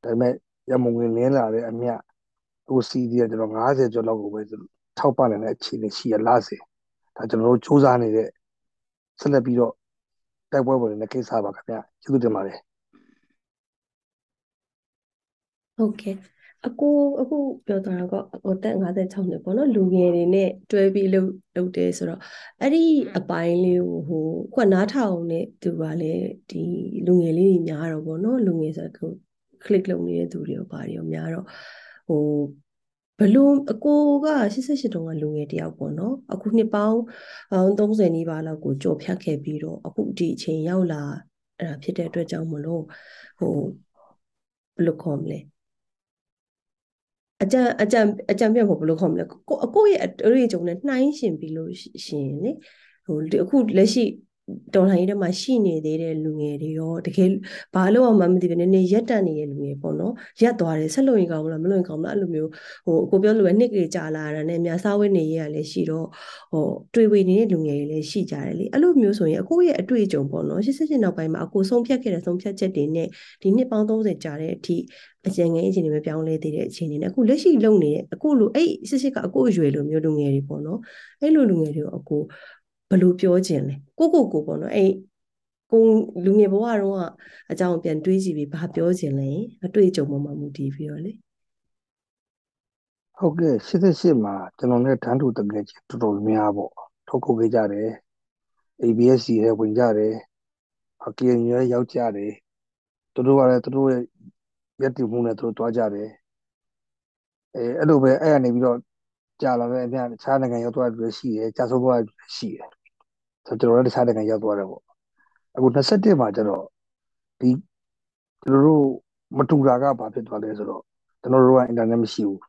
ဒါပေမဲ့ရမဝင်နေလာတဲ့အမြတ်ဟို CDN ကျွန်တော်90ကျော်လောက်ကိုပဲထောက်ပံ့နေတဲ့အခြေအနေရှိရလားစေဒါကျွန်တော်တို့စူးစမ်းနေတဲ့ဆက်လက်ပြီးတော့တိုက်ပွဲဝင်နေတဲ့ကိစ္စပါခင်ဗျကျေးဇူးတင်ပါတယ်ဟုတ်ကဲ့ အကိုအခုပြောတာကဟိုတက်56နှစ်ပေါ့နော်လူငယ်တွေနဲ့တွဲပြီးလုပ်လုပ်တယ်ဆိုတော့အဲ့ဒီအပိုင်းလေးကိုဟိုခုနားထောင်နေသူကလည်းဒီလူငယ်လေးတွေများတော့ပေါ့နော်လူငယ်ဆိုတော့ click လုပ်နေတဲ့သူတွေရောပါရောများတော့ဟိုဘလို့အကိုက88တုန်းကလူငယ်တယောက်ပေါ့နော်အခုနှစ်ပေါင်း30နီးပါးလောက်ကိုကြော်ဖြတ်ခဲ့ပြီးတော့အခုဒီအချိန်ရောက်လာအဲ့ဒါဖြစ်တဲ့အတွက်ကြောင့်မလို့ဟိုဘယ်လိုခေါ်မလဲ အကြံအကြံအကြံပြတ်ဖို့ဘယ်လိုခေါ်မလဲကိုအကိုရဲ့အတွေ့အကြုံနဲ့နှိုင်းရှင်ပြီးလို့ရှင်လေဟိုအခုလက်ရှိ တော်လှန်ရေးထဲမှာရှိနေသေးတဲ့လူငယ်တွေရောတကယ်ဘာလို့မှမသိဘဲနည်းနည်းရက်တက်နေတဲ့လူငယ်ပေါ့နော်ရက်သွားတယ်ဆက်လို့ရင်ကောင်းမလားမလို့ရင်ကောင်းမလားအဲ့လိုမျိုးဟိုကိုပြောလို့ပဲနှစ်ကလေးကြာလာတာနဲ့များစားဝဲနေရလည်းရှိတော့ဟိုတွေ့ဝေနေတဲ့လူငယ်တွေလည်းရှိကြတယ်လေအဲ့လိုမျိုးဆိုရင်အကိုရဲ့အတွေ့အကြုံပေါ့နော်88နောက်ပိုင်းမှာအကိုဆုံးဖြတ်ခဲ့တဲ့ဆုံးဖြတ်ချက်တွေနဲ့ဒီနှစ်ပေါင်း30ကြာတဲ့အထိအကျဉ်းငယ်အချိန်တွေမပြောင်းလဲသေးတဲ့အချိန်တွေနဲ့အခုလက်ရှိလုံနေတဲ့အခုလိုအဲ့စစ်စစ်ကအကိုအရွယ်လိုမျိုးလူငယ်တွေပေါ့နော်အဲ့လိုလူငယ်တွေကိုအကိုဘယ် လိုပြောခြင်းလဲကိုကိုကိုပေါ့နော်အဲ့ကိုလူငယ်ဘဝတုန်းကအကြောင်းပြန်တွေးကြည့်ပြီးဘာပြောခြင်းလဲအတွေ့အကြုံပေါ်မှာမူတည်ပြီးတော့လေဟုတ်ကဲ့88မှာကျွန်တော်နဲ့တန်းတူတကယ်ချင်းတော်တော်များပေါ့ထုတ်ခုခဲ့ကြတယ် ABSC ရဲ့ဝင်ကြတယ်အကင်းရွယ်ရောက်ကြတယ်သူတို့ကလည်းသူတို့ရဲ့ရက်တည်မှုနဲ့သူတို့တွားကြတယ်အဲအဲ့လိုပဲအဲ့ရနေပြီးတော့ကြာလာတဲ့အမြတ်တခြားနိုင်ငံရောက်သွားတယ်ရှိတယ်ကြာဆုံးသွားတယ်ရှိတယ် ဆိုတော့ကျွန်တော်လည်းတခြားနိုင်ငံရောက်သွားတယ်ပေါ့အခု21မှာကျတော့ဒီကျွန်တော်တို့မတူတာကဘာဖြစ်သွားလဲဆိုတော့ကျွန်တော်တို့ကအင်တာနက်မရှိဘူး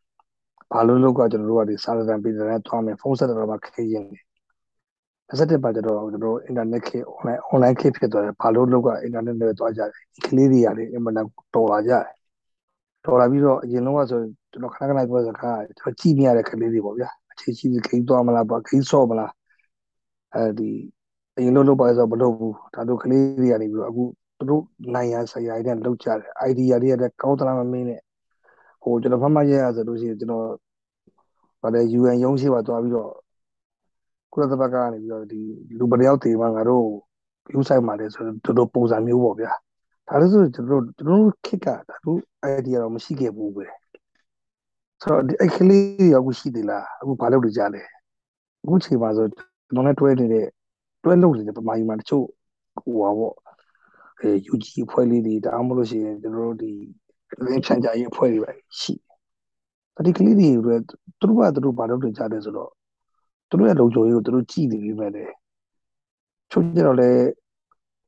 ဘာလို့လို့ကကျွန်တော်တို့ကဒီစာရန်ပေးတယ်နဲ့တွားမယ်ဖုန်းဆက်တော့မှခက်ရင်တယ်21ပါကျတော့ကျွန်တော်အင်တာနက်ခေ online online ခေဖြစ်သွားတယ်ဘာလို့လို့ကအင်တာနက်နဲ့တွားကြတယ်ဒီကလေးတွေရတယ်အင်မတန်တော်လာကြတယ်တော်လာပြီးတော့အရင်တော့ဆိုကျွန်တော်ခဏခဏပြောစကားကျွန်တော်ကြည့်နေရတဲ့ကလေးတွေပေါ့ဗျာအခြေချီခိသွားမလားပါခိဆော့မလား အဲဒီအရင်လို့လုပ်ပါဆိုတော့မလုပ်ဘူးဒါတို့ကလေးတွေကနေပြီးတော့အခုသူတို့နိုင်ရဆရာတွေနဲ့လုပ်ကြတယ် idea တွေရဲ့ကောင်းသလားမမင်းနဲ့ဟိုကျွန်တော်ဖတ်မှရရဆိုလို့ရှိရင်ကျွန်တော်ဗါတယ် UN ရုံးရှိပါသွားပြီးတော့ကုလသမဂ္ဂကနေပြီးတော့ဒီလူပယောက်တွေမှာငါတို့ view site မှာလဲဆိုတော့တို့ပုံစံမျိုးပေါ့ဗျာဒါလို့ဆိုကျွန်တော်တို့ကျွန်တော်တို့ခက်ကဒါတို့ idea တော့မရှိခဲ့ဘူးပဲဆိုတော့ဒီအဲ့ကလေးရောအခုရှိသေးလားအခုဘာလုပ်နေကြလဲအခုချိန်မှာဆို ကျွန်တော်နဲ့တွဲနေတဲ့တွဲလုပ်နေတဲ့ပမာကြီးမှာတချို့ဟိုပါပေါ့အဲ UG အဖွဲ့လေးတွေဒါမှမဟုတ်လို့ရှိရင်ကျွန်တော်တို့ဒီလင်းဖြန့်ကြရေးအဖွဲ့တွေပဲရှိတယ်ဒီကလေးတွေသူတို့ကသူတို့ဘာလုပ်နေကြလဲဆိုတော့သူတို့ရဲ့လုံခြုံရေးကိုသူတို့ကြည့်နေပြီးမဲ့လေချို့ကြတော့လေ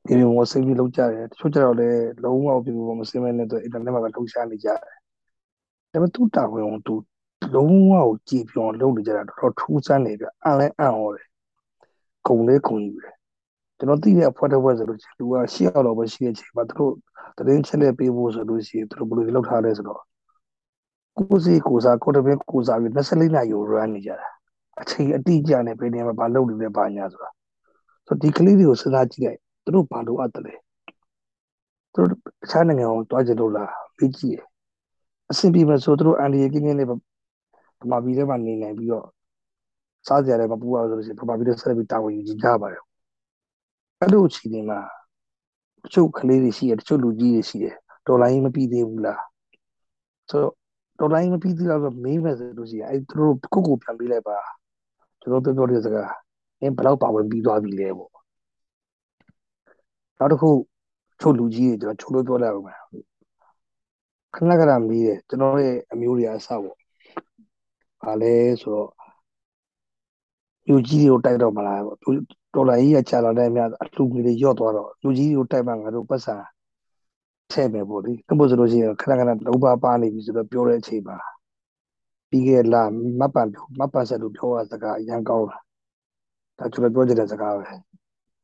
ဒီလိုမျိုးစိတ်ပြီးလောက်ကြတယ်ချို့ကြတော့လေလုံးဝပြဘူးမစင်းမဲနဲ့တော့အင်တာနက်မှာပဲလှုပ်ရှားနေကြတယ်ဒါပေမဲ့သူတာဝန်ကိုသူလုံးဝကိုကြည်ပြောင်းလုပ်နေကြတာတော်တော်ထူးဆန်းနေပြအံလဲအံ့ဩတယ် ခုံလေးခုံကြီးပဲကျွန်တော်သိတဲ့အဖွဲ့တစ်ဖွဲ့ဆိုလို့လူက၈ယောက်လောက်ပဲရှိတဲ့အချိန်မှာသူတို့တရင်ချက်လက်ပေးဖို့ဆိုလို့ရှိရင်သူတို့ဘယ်လိုလုပ်ထားလဲဆိုတော့ကိုစီကိုစားကိုတပင်းကိုစားပြီး24နာရီကို run နေကြတာအချိန်အတိအကျနဲ့ဘယ်နေရာမှာဘာလုပ်နေလဲဘာညာဆိုတာဆိုဒီကလေးတွေကိုစဉ်းစားကြည့်လိုက်သူတို့ဘာလိုအပ်တယ်လဲသူသူတို့တခြားနိုင်ငံကိုတွားကြလို့လားပြီးကြည့်တယ်အဆင်ပြေမယ်ဆိုသူတို့အန်ဒီယေကင်းနေဗမာပြည်ထဲမှာနေနိုင်ပြီးတော့ စားကြရတယ်မပူရဆိုလို့ရှိရင်ဗမာပြည်ထဲဆက်ပြီးတာဝန်ယူကြရပါတယ်အဲ့လိုအခြေအနေမှာတချို့ကလေးတွေရှိတယ်တချို့လူကြီးတွေရှိတယ်ဒေါ်လာကြီးမပြီးသေးဘူးလားဆိုတော့ဒေါ်လာကြီးမပြီးသေးတော့မေးမယ်ဆိုလို့ရှိရင်အဲ့သူတို့ကိုကိုပြန်ပေးလိုက်ပါကျွန်တော်ပြောပြောတဲ့စကားအင်းဘယ်တော့ပါဝင်ပြီးသွားပြီလဲပေါ့နောက်တစ်ခုချုပ်လူကြီးတွေကျွန်တော်ချုပ်လို့ပြောလိုက်အောင်မယ်ခဏခဏမေးတယ်ကျွန်တော်ရဲ့အမျိုးတွေအဆပေါ့ဘာလဲဆိုတော့ လူကြီးတွေကိုတိုက်တော့မလားပေါ့ဒေါ်လာကြီးကချလာတဲ့အများအလှူငွေတွေရော့သွားတော့လူကြီးတွေကိုတိုက်မှငါတို့ပတ်စံထည့်မယ်ပေါ့လေ။အဲ့လိုဆိုလို့ရှိရင်ခဏခဏလုံးပါပါနေပြီဆိုတော့ပြောတဲ့အချိန်မှာပြီးခဲ့လာမပန်မပန်ဆက်လို့ပြောရစကားအရန်ကောင်းတာ။ဒါကျွန်တော်ပြောချင်တဲ့စကားပဲ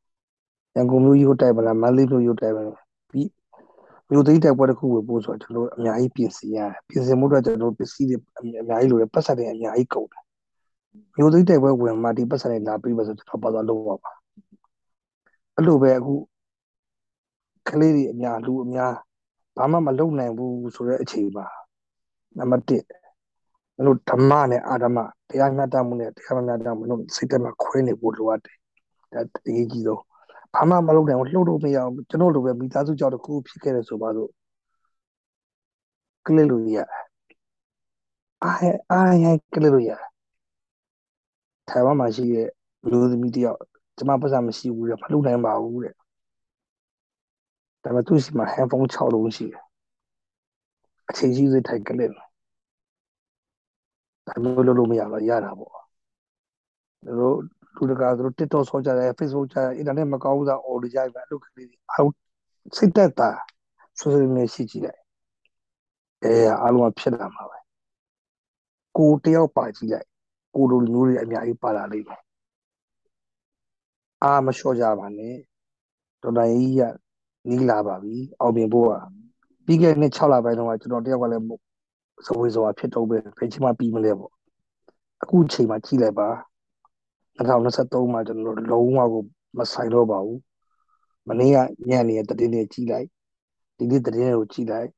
။ရန်ကုန်မြို့ကြီးကိုတိုက်မလားမန္တလေးမြို့ကြီးကိုတိုက်မလားပြီးမြို့သိမ်းတိုက်ပွဲတစ်ခုကိုပို့ဆိုတော့ကျွန်တော်အများကြီးပြင်ဆင်ရတယ်။ပြင်ဆင်မှုတော့ကျွန်တော်ပစ္စည်းတွေအများကြီးလိုတယ်ပတ်စံတွေအများကြီးကုန်တယ်။ မြို့သိမ်းတိုက်ပွဲဝင်မှဒီပတ်စံတွေလာပြီးမှဆိုကျွန်တော်ပါသွားလို့ပါပါ။အဲ့လိုပဲအခုကလေးတွေအများလူအများဘာမှမလုပ်နိုင်ဘူးဆိုတဲ့အချိန်မှာနံပါတ်1မလို့ဓမ္မနဲ့အာဓမ္မတရားမျှတမှုနဲ့တရားမျှတမှုလို့စိတ်ထဲမှာခွဲနေဖို့လိုအပ်တယ်ဒါတကယ်ကြီးဆုံးဘာမှမလုပ်နိုင်ဘူးလှုပ်လို့မရအောင်ကျွန်တော်လိုပဲမိသားစုကြောင့်တခုဖြစ်ခဲ့တယ်ဆိုပါတော့ကလေးလိုရအားအားရကလေးလိုရ ထိုင်ဝမ်မှာရှိတဲ့လူသမီးတယောက်ကျွန်မပတ်စံမရှိဘူးတဲ့မလုပ်နိုင်ပါဘူးတဲ့ဒါပေမဲ့သူ့စီမှာ handphone 6လုံးရှိတယ်အချိန်ကြီးစိထိုင်ကလစ်ဒါမျိုးလုပ်လို့မရတော့ရတာပေါ့သူတို့လူတကာသူတို့ TikTok ဆောကြတယ် Facebook ကြတယ် internet မကောင်းဘူးသာ order ကြိုက်ပဲအဲ့လိုကလေးတွေအားစိတ်သက်သာ social media ရှိကြည့်လိုက်အဲအားလုံးဖြစ်လာမှာပဲကိုတယောက်ပါကြည့်လိုက် ကိုလိုမျိုးတွေအများကြီးပါလာလိမ့်မယ်အားမလျှော့ကြပါနဲ့တော်တော်ကြီးကနီးလာပါပြီအောင်မြင်ဖို့ကပြီးခဲ့တဲ့နှစ်6လပိုင်းတုန်းကကျွန်တော်တယောက်ကလည်းစဝေးစွာဖြစ်တော့ပဲဖိချင်မှပြီးမလဲပေါ့အခုချိန်မှာကြည့်လိုက်ပါ2023မှာကျွန်တော်လုံးဝကိုမဆိုင်တော့ပါဘူးမနေ့ကညနေတတင်းတွေကြည့်လိုက်ဒီနေ့တတင်းတွေကိုကြည့်လိုက်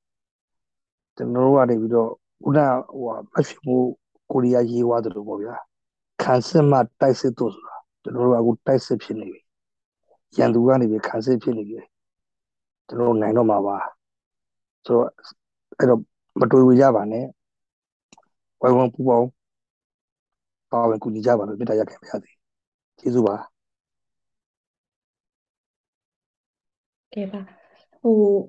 ကျွန်တော်တို့ကနေပြီးတော့ခုနဟိုမဖြစ်ဘူး ကိုရီးယားရေးွားတယ်လို့ပေါ့ဗျာခံစစ်မှတိုက်စစ်တို့ဆိုတာကျွန်တော်တို့အခုတိုက်စစ်ဖြစ်နေပြီရန်သူကနေပြီးခံစစ်ဖြစ်နေပြီကျွန်တော်နိုင်တော့မှာပါဆိုတော့အဲ့တော့မတွေ့ဝေကြပါနဲ့ဝိုင်းဝန်းပူပေါင်းပါဝင်ကူညီကြပါလို့မေတ္တာရပ်ခံပါရစေကျေးဇူးပါကဲပါဟို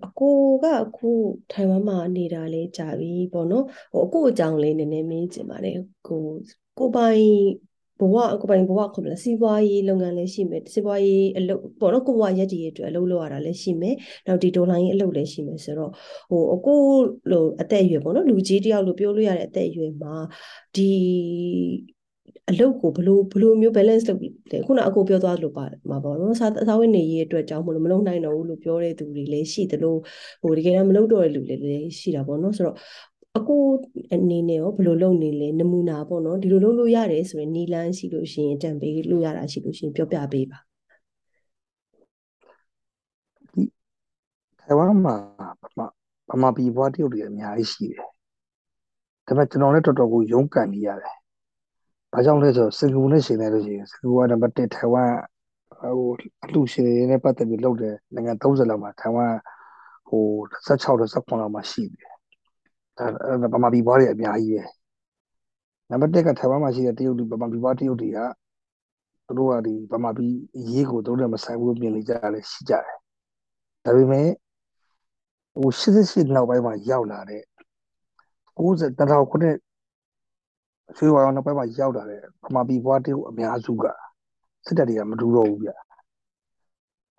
အကိုကအခုထိုင်ဝမ်မှာနေတာလဲကြာပြီပေါ့နော်ဟိုအကိုအကြောင်းလေးနည်းနည်းမေးချင်ပါတယ်ကိုကိုပိုင်ဘဝကိုပိုင်ဘဝခေါ်မလားစီးပွားရေးလုပ်ငန်းလည်းရှိမယ်စီးပွားရေးအလုပ်ပေါ့နော်ကိုဘဝရက်တည်ရေးအတွက်အလုပ်လုပ်ရတာလည်းရှိမယ်နောက်ဒီဒေါ်လာရင်းအလုပ်လည်းရှိမယ်ဆိုတော့ဟိုအကိုလိုအသက်အရွယ်ပေါ့နော်လူကြီးတယောက်လို့ပြောလို့ရတဲ့အသက်အရွယ်မှာဒီ အလုပ်ကိုဘလို့ဘလို့မျိုး balance လုပ်လဲခုနအကိုပြောသွားလို့ပါမှာပေါ့နော်စာစာဝတ်နေရေးအတွက်ကြောင့်မလို့မလုပ်နိုင်တော့ဘူးလို့ပြောတဲ့သူတွေလည်းရှိတယ်လို့ဟိုတကယ်တော့မလုပ်တော့တဲ့လူတွေလည်းရှိတာပေါ့နော်ဆိုတော့အကိုအနေနဲ့ရောဘယ်လိုလုပ်နေလဲနမူနာပေါ့နော်ဒီလိုလုပ်လို့ရတယ်ဆိုရင်နီလန်းရှိလို့ရှိရင်တံပေးလို့ရတာရှိလို့ရှိရင်ပြောပြပေးပါဒီထိုင်ဝမ်မှာဗမာဗမာပြည်ဘွားတရုတ်တွေအများကြီးရှိတယ်ဒါပေမဲ့ကျွန်တော်လည်းတော်တော်ကိုရုန်းကန်နေရတယ် ဘာကြောင့်လဲဆိုတော့စင်ကာပူနဲ့ရှင်နေလို့ရှိရင်စင်ကာပူကနံပါတ်1ထိုင်ဝမ်ဟိုအလှရှင်တွေနဲ့ပတ်သက်ပြီးလုပ်တယ်နိုင်ငံ30လောက်မှာထိုင်ဝမ်ဟို16 19လောက်မှာရှိတယ်ဒါဗမာပြည်ဘွားတွေအများကြီးပဲနံပါတ်1ကထိုင်ဝမ်မှာရှိတဲ့တရုတ်တွေဗမာပြည်ဘွားတရုတ်တွေကသူတို့ကဒီဗမာပြည်ရေးကိုသူတို့လည်းမဆိုင်ဘူးပြင်နေကြတယ်ရှိကြတယ်ဒါပေမဲ့ဟို88နောက်ပိုင်းမှာရောက်လာတဲ့90တထောင်ခုနှစ် ရွှေဝါရောနောက်ပိုင်းမှာရောက်လာတဲ့ဗမာပြည်ဘွားတရုတ်အများစုကစစ်တပ်တွေကမတူတော့ဘူးဗျ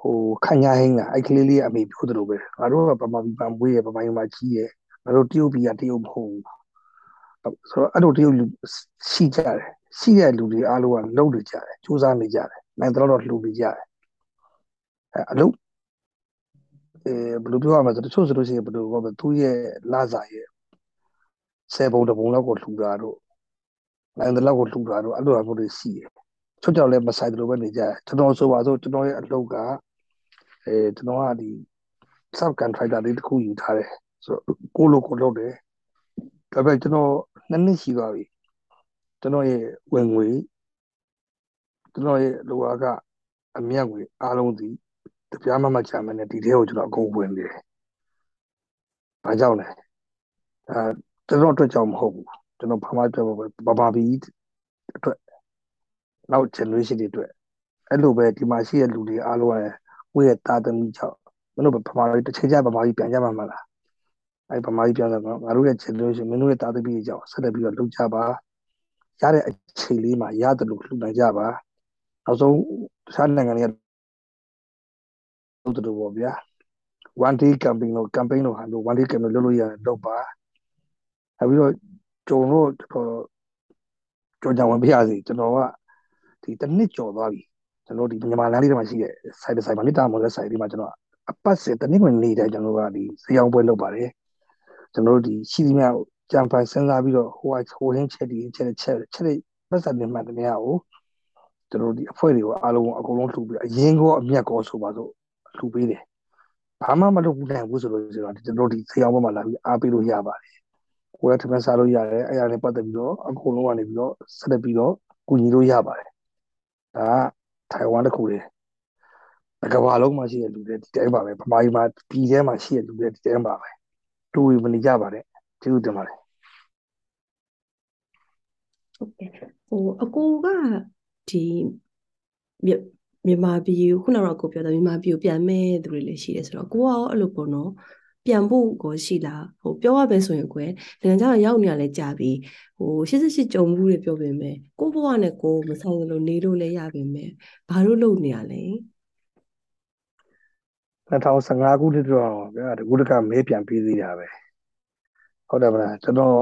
ဟိုခညာဟင်းကအဲ့ကလေးလေးအမေပြောသလိုပဲငါတို့ကဗမာပြည်ပံမွေးရဗမာပြည်မှာကြီးရငါတို့တရုတ်ပြည်ကတရုတ်မဟုတ်ဘူးဆိုတော့အဲ့လိုတရုတ်လူရှိကြတယ်ရှိတဲ့လူတွေအားလုံးကလုံနေကြတယ်စူးစမ်းနေကြတယ်နိုင်တော့တော့လှူနေကြတယ်အဲအလုပ်အဲဘယ်လိုပြောရမလဲဆိုတချို့ဆိုလို့ရှိရင်ဘယ်လိုပြောမလဲသူ့ရဲ့လာစာရဲ့ဆယ်ပုံတပုံလောက်ကိုလှူတာတို့ နိုင်တဲ့လောက်ကိုလှူတာတို့အဲ့လိုအမျိုးတွေရှိတယ်ချွတ်ကြောက်လည်းမဆိုင်တယ်လို့ပဲနေကြတယ်ကျွန်တော်ဆိုပါဆိုကျွန်တော်ရဲ့အလုပ်ကအဲကျွန်တော်ကဒီ sub contractor လေးတစ်ခုယူထားတယ်ဆိုတော့ကိုလိုကိုလုပ်တယ်ဒါပေမဲ့ကျွန်တော်နှစ်နှစ်ရှိသွားပြီကျွန်တော်ရဲ့ဝင်ငွေကျွန်တော်ရဲ့လိုအားကအမြတ်ငွေအားလုံးဒီတပြားမှမချမ်းမနဲ့ဒီထဲကိုကျွန်တော်အကုန်ဝင်နေတယ်။ဘာကြောင့်လဲ။အဲကျွန်တော်အတွက်ကြောင့်မဟုတ်ဘူး။ ကျွန်တော်ဘာမှအတွက်ဘာဘာဘီအတွက်နောက် generation တွေအတွက်အဲ့လိုပဲဒီမှာရှိတဲ့လူတွေအားလုံးရဲ့ကိုယ့်ရဲ့တာသမီကြောင့်မင်းတို့ဗမာတွေတစ်ချိန်ကျဗမာကြီးပြန်ကြမှာမလား။အဲ့ဗမာကြီးပြန်တော့ငါတို့ရဲ့ generation မင်းတို့ရဲ့တာသမီကြောင့်ဆက်လက်ပြီးတော့လုပ်ကြပါ။ရတဲ့အချိန်လေးမှာရတယ်လို့လှူနိုင်ကြပါ။နောက်ဆုံးတခြားနိုင်ငံတွေကလုပ်တယ်ပေါ့ဗျာ one day campaign လို့ campaign လို့ဟာလို့ one day campaign လုပ်လို့ရတယ်လုပ်ပါနောက်ပြီးတော့ ကျုံတော့တော်ကြောင်ကြဝင်ပြရစီကျွန်တော်ကဒီတစ်နှစ်ကျော်သွားပြီကျွန်တော်ဒီမြန်မာလမ်းလေးတွေမှာရှိတဲ့ site တစ် site မှာမိတာမော်တဲ့ site လေးမှာကျွန်တော်အပတ်စဉ်တစ်နှစ်ဝင်နေတယ်ကျွန်တော်ကဒီစေအောင်ပွဲလုပ်ပါတယ်ကျွန်တော်တို့ဒီရှိသမျှကြံဖိုင်စဉ်းစားပြီးတော့ဟိုဟိုဟင်းချက်ဒီချက်ချက်ချက်ပတ်စံနေမှတည်းကိုကျွန်တော်ဒီအဖွဲ့တွေကိုအားလုံးအကုန်လုံးလှူပြီးအရင်ကအမြတ်ကောဆိုပါစို့လှူပေးတယ်ဘာမှမလုပ်ဘူးနိုင်ဘူးဆိုလို့ကျွန်တော်ကျွန်တော်ဒီဆေးအောင်ဘက်မှာလာပြီးအားပေးလို့ရပါတယ် ကိုယ်ကထမင်းစားလို့ရတယ်အဲ့ဒါနဲ့ပတ်သက်ပြီးတော့အကုန်လုံးကနေပြီးတော့ဆက်လက်ပြီးတော့ကူညီလို့ရပါတယ်ဒါကထိုင်ဝမ်တစ်ခုလေကမ္ဘာလုံးမှာရှိတဲ့လူတွေဒီတိုင်းပါပဲဗမာပြည်မှာပြည်ထဲမှာရှိတဲ့လူတွေဒီတိုင်းပါပဲတူဝီမနေကြပါနဲ့ကျေးဇူးတင်ပါတယ်ဟုတ်ကဲ့ဟိုအကိုကဒီမြန်မာပြည်ကိုခုနကတော့ကိုပြောတာမြန်မာပြည်ကိုပြန်မဲ့သူတွေလည်းရှိတယ်ဆိုတော့ကိုကရောအဲ့လိုပေါ့နော် ပြန်ဖို့ကိုရှိလားဟိုပြောရပဲဆိုရင်ကွယ်နိုင်ငံခြားရောက်နေရလဲကြာပြီဟို88ကြုံမှုတွေပြောပေမဲ့ကိုဘဝနဲ့ကိုမဆိုင်လို့နေလို့လည်းရပေမဲ့ဘာလို့လုပ်နေရလဲ2015ခုနှစ်တော့ဗျာတကူတကမဲပြန်ပြီးသေးတာပဲဟုတ်တယ်မလားကျွန်တော်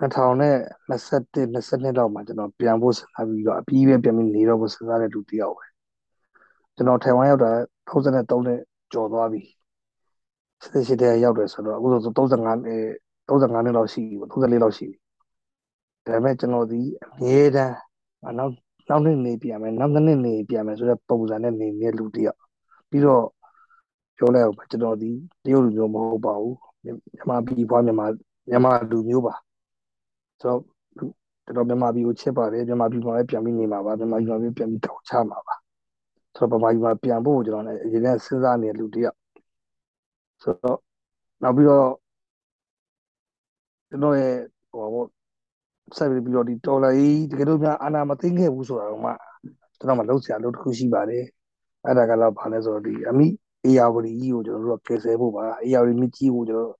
2021 22လောက်မှာကျွန်တော်ပြန်ဖို့စဉ်းစားပြီးတော့အပြီးပဲပြန်ပြီးနေတော့ဖို့စဉ်းစားတဲ့လူတယောက်ပဲကျွန်တော်ထိုင်ဝမ်ရောက်တာ33နှစ်ကျော်သွားပြီ စစ်စစ်တဲ့ရောက်တယ်ဆိုတော့အခုဆို35နှစ်35နှစ်လောက်ရှိပြီပေါ့34လောက်ရှိပြီဒါပေမဲ့ကျွန်တော်ဒီအမြဲတမ်းနောက်နောက်နှစ်နေပြန်မယ်နောက်နှစ်နေပြန်မယ်ဆိုတဲ့ပုံစံနဲ့နေတဲ့လူတယောက်ပြီးတော့ပြောလိုက်အောင်ကျွန်တော်ဒီတရုတ်လူမျိုးမဟုတ်ပါဘူးမြန်မာပြည်ပွားမြန်မာမြန်မာလူမျိုးပါဆိုတော့ကျွန်တော်မြန်မာပြည်ကိုချစ်ပါတယ်မြန်မာပြည်မှာလည်းပြန်ပြီးနေမှာပါမြန်မာပြည်မှာပြန်ပြီးထောက်ချမှာပါဆိုတော့မြန်မာပြည်မှာပြန်ဖို့ကျွန်တော်လည်းအရင်ကစဉ်းစားနေတဲ့လူတယောက် ဆိုတော့နောက်ပြီးတော့ကျွန်တော်ရဲ့ဟိုဘောဆက်ပြီးတော့ဒီတော်လာကြီးတကယ်လို့များအာနာမသိခဲ့ဘူးဆိုတာတော့မှကျွန်တော်မှလှုပ်ရှားလို့တစ်ခုရှိပါတယ်အဲ့ဒါကတော့ဘာလဲဆိုတော့ဒီအမိအေယာဝတီကြီးကိုကျွန်တော်တို့ကကယ်ဆယ်ဖို့ပါအေယာဝတီမြစ်ကြီးကိုကျွန်တော်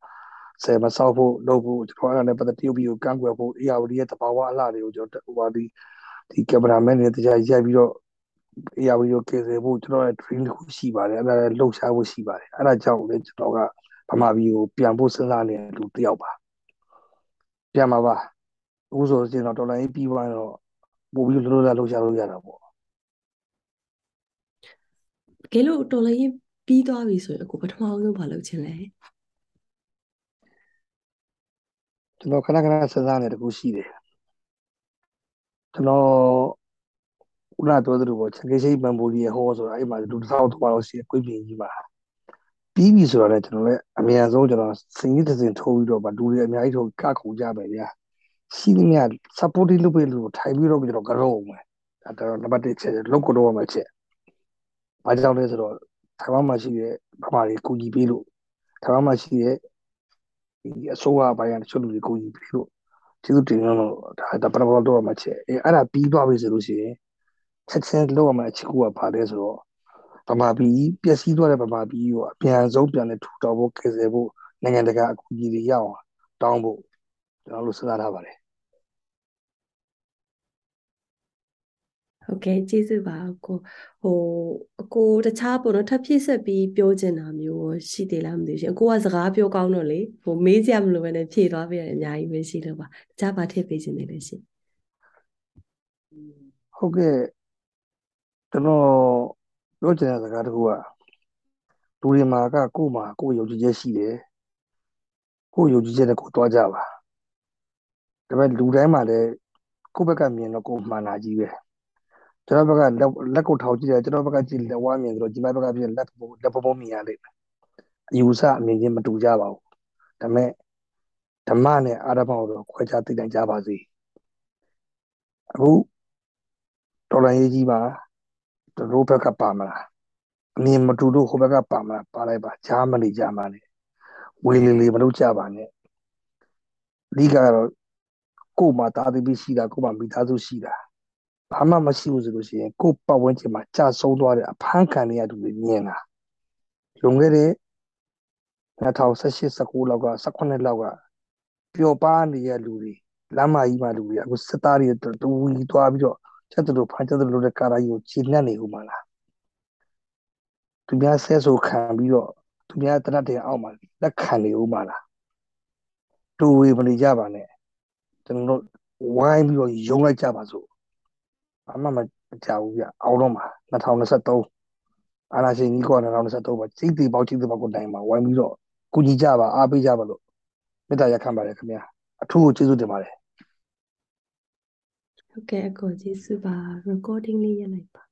ဆယ်မဆောက်ဖို့လုပ်ဖို့ကျွန်တော်အဲ့ဒါနဲ့ပတ်သက်တရုတ်ပြည်ကိုကန့်ကွက်ဖို့အေယာဝတီရဲ့တဘာဝအလှတွေကိုကျွန်တော်ဟိုဒီဒီကင်မရာမန်တွေတရားရိုက်ပြီးတော့ အေယာဝတီကိုကယ်ဆယ်ဖို့ကျွန်တော်ရဲ့ dream တစ်ခုရှိပါတယ်အဲ့ဒါလည်းလှုပ်ရှားဖို့ရှိပါတယ်အဲ့ဒါကြောင့်လည်းကျွန်တော်ကဗမာပြည်ကိုပြန်ဖို့စဉ်းစားနေတဲ့လူတစ်ယောက်ပါပြန်မှာပါအခုဆိုရင်တော့တော်လိုင်းပြီးသွားတော့ပို့ပြီးလှုပ်ရှားလှုပ်ရှားလို့ရတာပေါ့တကယ်လို့တော်လိုင်းပြီးသွားပြီဆိုရင်အခုပထမဆုံးဘာလုပ်ချင်လဲကျွန်တော်ခဏခဏစဉ်းစားနေတခုရှိတယ်ကျွန်တော် ဦးနာတော်သူပေါ့ချကေရှိမန်ဘိုလီရဲ့ဟောဆိုတာအဲ့မှာလူတစ်ထောင် trois လောက်ရှိတယ်ကိုပြည်ကြီးမှာပြီးပြီဆိုတော့လည်းကျွန်တော်လည်းအများဆုံးကျွန်တော်စင်ကြီးတစ်စင်ထိုးပြီးတော့ဗလူတွေအများကြီးထိုးကခုကြပဲဗျာရှိသမျှ supporting လုပ်ပေးလို့ထိုင်ပြီးတော့ကျွန်တော်ကြောက်မယ်ဒါတော့နံပါတ်1ချက်လောက်ကတော့မှချက်ဘာကြောင့်လဲဆိုတော့ထိုင်ဝမ်မှာရှိတဲ့ဗမာတွေကူညီပေးလို့ထိုင်ဝမ်မှာရှိတဲ့ဒီအစိုးရပိုင်းကတချို့လူတွေကူညီပေးလို့ကျေးဇူးတင်လို့ဒါဒါပထမတော့မှချက်အဲအဲ့ဒါပြီးသွားပြီဆိုလို့ရှိရင် ချက်ချင်းလောက်ရမှာအချစ်ကူကပါတယ်ဆိုတော့ဗမာပြည်ပျက်စီးသွားတဲ့ဗမာပြည်ကိုအပြန်ဆုံးပြန်လဲထူထောင်ဖို့ကယ်ဆယ်ဖို့နိုင်ငံတကာအကူအညီတွေရအောင်တောင်းဖို့ကျွန်တော်တို့စဉ်းစားထားပါတယ်ဟုတ်ကဲ့ကျေးဇူးပါကိုဟိုအကိုတခြားပေါ့နော်ထပ်ဖြစ်ဆက်ပြီးပြောချင်တာမျိုးရှိသေးလားမသိဘူးရှင်အကိုကစကားပြောကောင်းတော့လေဟိုမေးကြမလို့ပဲနဲ့ဖြေသွားပြရတယ်အများကြီးပဲရှိလို့ပါတခြားပါထည့်ပေးခြင်းလည်းရှင်ဟုတ်ကဲ့ ကျွန်တော်ပြောချင်တဲ့စကားတခုကလူတွေမှာကကိုယ်မှာကိုယ်ယုံကြည်ချက်ရှိတယ်ကိုယ်ယုံကြည်ချက်နဲ့ကိုယ်တွားကြပါဒါပေမဲ့လူတိုင်းမှာလည်းကိုယ့်ဘက်ကမြင်တော့ကိုယ်မှန်တာကြီးပဲကျွန်တော်ဘက်ကလက်လက်ကိုထောက်ကြည့်တယ်ကျွန်တော်ဘက်ကကြည့်လက်ဝါးမြင်ဆိုတော့ဒီဘက်ကပြလက်လက်ပုံပုံမြင်ရလိမ့်မယ်အယူဆအမြင်ချင်းမတူကြပါဘူးဒါပေမဲ့ဓမ္မနဲ့အာရမကိုတော့ခွဲခြားသိနိုင်ကြပါစေအခုတော်လိုင်းရေးကြီးပါ တို့ဘက်ကပါမလားအမြင်မတူလို့ဟိုဘက်ကပါမလားပါလိုက်ပါဂျာမနီဂျာမနီဝေလီလီမလုပ်ကြပါနဲ့အဓိကတော့ကို့မှာတာသမီရှိတာကို့မှာမိသားစုရှိတာဘာမှမရှိဘူးဆိုလို့ရှိရင်ကို့ပတ်ဝန်းကျင်မှာကြာဆုံးသွားတဲ့အဖမ်းခံရတဲ့သူတွေမြင်တာလွန်ခဲ့တဲ့2018 19လောက်က18လောက်ကပျော်ပါနေတဲ့လူတွေလမ်းမကြီးမှာလူတွေအခုစစ်သားတွေတူဝီသွားပြီးတော့ ချက်တူဖမ်းချက်တူတဲ့ကာရာကြီးကိုခြေနှက်နေဦးမှာလားသူများဆဲဆိုခံပြီးတော့သူများတနတ်တဲ့အောက်မှာလက်ခံနေဦးမှာလားတူဝေမနေကြပါနဲ့ကျွန်တော်တို့ဝိုင်းပြီးတော့ယုံလိုက်ကြပါစို့ဘာမှမကြောက်ဘူးပြအောင်တော့မှာ2023အာနာရှင်ကြီးက2023မှာစိတ်တီပေါက်စိတ်တီပေါက်ကိုတိုင်မှာဝိုင်းပြီးတော့ကုညီကြပါအားပေးကြပါလို့မေတ္တာရက်ခံပါတယ်ခင်ဗျာအထူးကိုကျေးဇူးတင်ပါတယ် ဟုတ်ကဲ့အကိုကျေးဇူးပါ recording လေးရလိုက်ပါ